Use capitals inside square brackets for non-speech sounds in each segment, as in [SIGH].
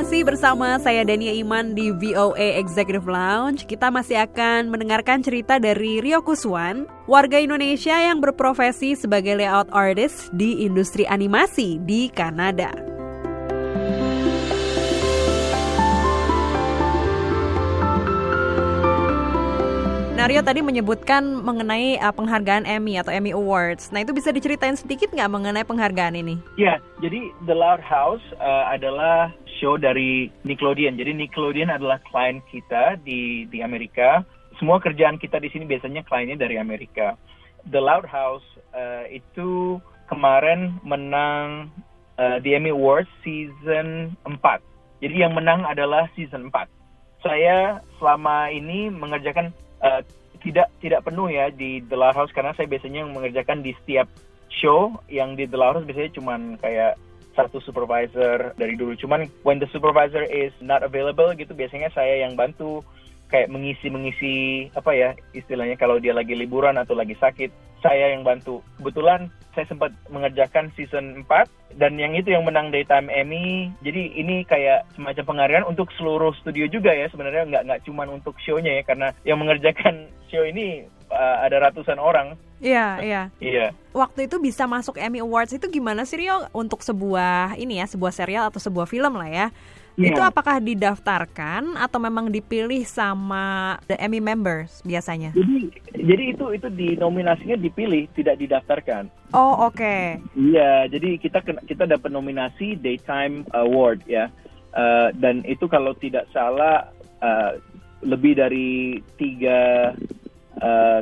Masih bersama saya Dania Iman di VOA Executive Lounge. Kita masih akan mendengarkan cerita dari Rio Kuswan, warga Indonesia yang berprofesi sebagai layout artist di industri animasi di Kanada. Nario tadi menyebutkan mengenai uh, penghargaan Emmy atau Emmy Awards. Nah itu bisa diceritain sedikit nggak mengenai penghargaan ini? Ya, jadi The Loud House uh, adalah show dari Nickelodeon. Jadi Nickelodeon adalah klien kita di di Amerika. Semua kerjaan kita di sini biasanya kliennya dari Amerika. The Loud House uh, itu kemarin menang uh, the Emmy Awards season 4. Jadi yang menang adalah season 4. Saya selama ini mengerjakan uh, tidak tidak penuh ya di The Loud House karena saya biasanya mengerjakan di setiap show yang di The Loud House biasanya cuman kayak satu supervisor dari dulu. Cuman when the supervisor is not available gitu biasanya saya yang bantu kayak mengisi-mengisi apa ya istilahnya kalau dia lagi liburan atau lagi sakit saya yang bantu kebetulan saya sempat mengerjakan season 4 dan yang itu yang menang Daytime Emmy jadi ini kayak semacam penghargaan untuk seluruh studio juga ya sebenarnya nggak nggak cuma untuk show-nya ya karena yang mengerjakan show ini uh, ada ratusan orang Iya, [LAUGHS] iya. iya Waktu itu bisa masuk Emmy Awards itu gimana sih Rio untuk sebuah ini ya, sebuah serial atau sebuah film lah ya? Iya. Itu apakah didaftarkan atau memang dipilih sama the Emmy members biasanya? jadi jadi itu itu di nominasinya dipilih tidak didaftarkan Oh, oke. Iya, jadi kita kita dapat nominasi Daytime Award ya, Eh, dan itu kalau tidak salah eh, lebih dari tiga eh,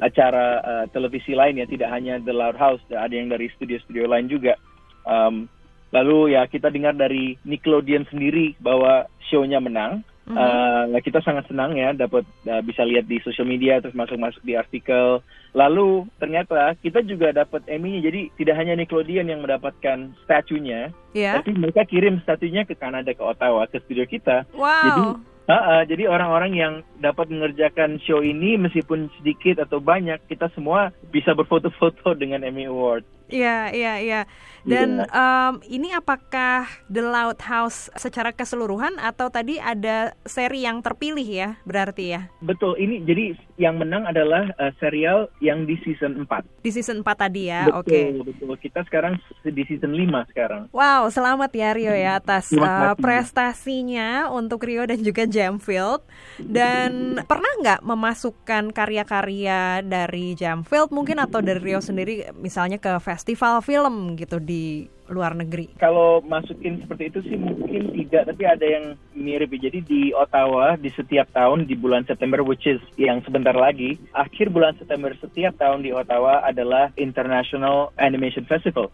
acara eh, televisi lain ya, tidak hanya The Loud House, ada yang dari studio-studio lain juga. Um, lalu ya kita dengar dari Nickelodeon sendiri bahwa show-nya menang. Eh, kita sangat senang ya dapat eh, bisa lihat di social media terus masuk-masuk di artikel. Lalu ternyata kita juga dapat Emmy-nya. Jadi tidak hanya Nickelodeon yang mendapatkan statunya, Iya. tapi mereka kirim statunya ke Kanada ke Ottawa ke studio kita. Jadi Ah, ah, jadi orang-orang yang dapat mengerjakan show ini meskipun sedikit atau banyak kita semua bisa berfoto-foto dengan Emmy Award. Iya, iya, iya. Dan Iya. em, ini apakah The Loud House secara keseluruhan atau tadi ada seri yang terpilih ya? Berarti ya. Betul, ini jadi yang menang adalah eh, serial yang di season 4. Di season 4 tadi ya. Oke. betul, betul. Kita sekarang di season 5 sekarang. Wow, selamat ya Rio ya atas Terima uh, prestasinya untuk Rio dan juga Jamfield. Dan pernah nggak memasukkan karya-karya dari Jamfield mungkin atau dari Rio sendiri misalnya ke festival film gitu di luar negeri? Kalau masukin seperti itu sih mungkin tidak, tapi ada yang mirip. ya. Jadi di Ottawa di setiap tahun di bulan September, which is yang sebentar lagi, akhir bulan September setiap tahun di Ottawa adalah International Animation Festival.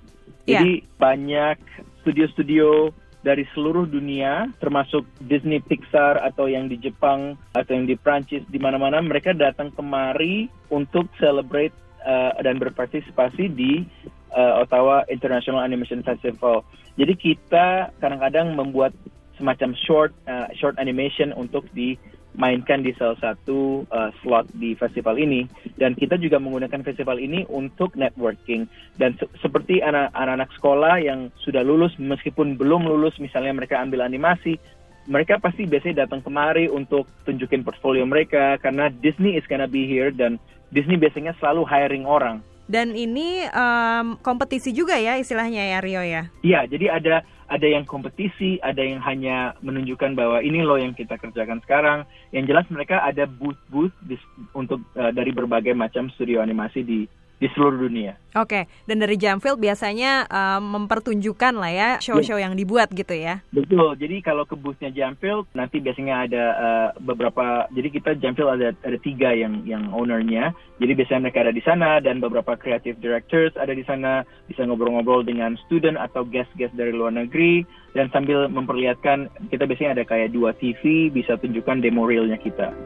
Jadi banyak studio-studio dari seluruh dunia, termasuk Disney, Pixar, atau yang di Jepang, atau yang di Prancis, di mana-mana mereka datang kemari untuk celebrate uh, dan berpartisipasi di uh, Ottawa International Animation Festival. Jadi kita kadang-kadang membuat semacam short uh, short animation untuk dimainkan di salah satu uh, slot di festival ini. Dan kita juga menggunakan festival ini untuk networking. Dan se- seperti anak- anak-anak sekolah yang sudah lulus meskipun belum lulus misalnya mereka ambil animasi mereka pasti biasanya datang kemari untuk tunjukin portfolio mereka karena Disney is gonna be here dan Disney biasanya selalu hiring orang Dan ini em, kompetisi juga ya istilahnya ya Rio ya. Iya, jadi ada ada yang kompetisi, ada yang hanya menunjukkan bahwa ini loh yang kita kerjakan sekarang. Yang jelas mereka ada booth-booth untuk eh, dari berbagai macam studio animasi di di seluruh dunia. Oke, dan dari Jamfield biasanya em, mempertunjukkan lah ya show-show yang dibuat gitu ya. Betul. Jadi kalau ke boothnya Jamfield nanti biasanya ada eh, beberapa. Jadi kita Jamfield ada ada tiga yang yang ownernya. Jadi biasanya mereka ada di sana dan beberapa creative directors ada di sana bisa ngobrol-ngobrol dengan student atau guest-guest dari luar negeri dan sambil memperlihatkan kita biasanya ada kayak dua TV bisa tunjukkan demo realnya kita.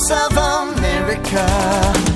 Voice of America.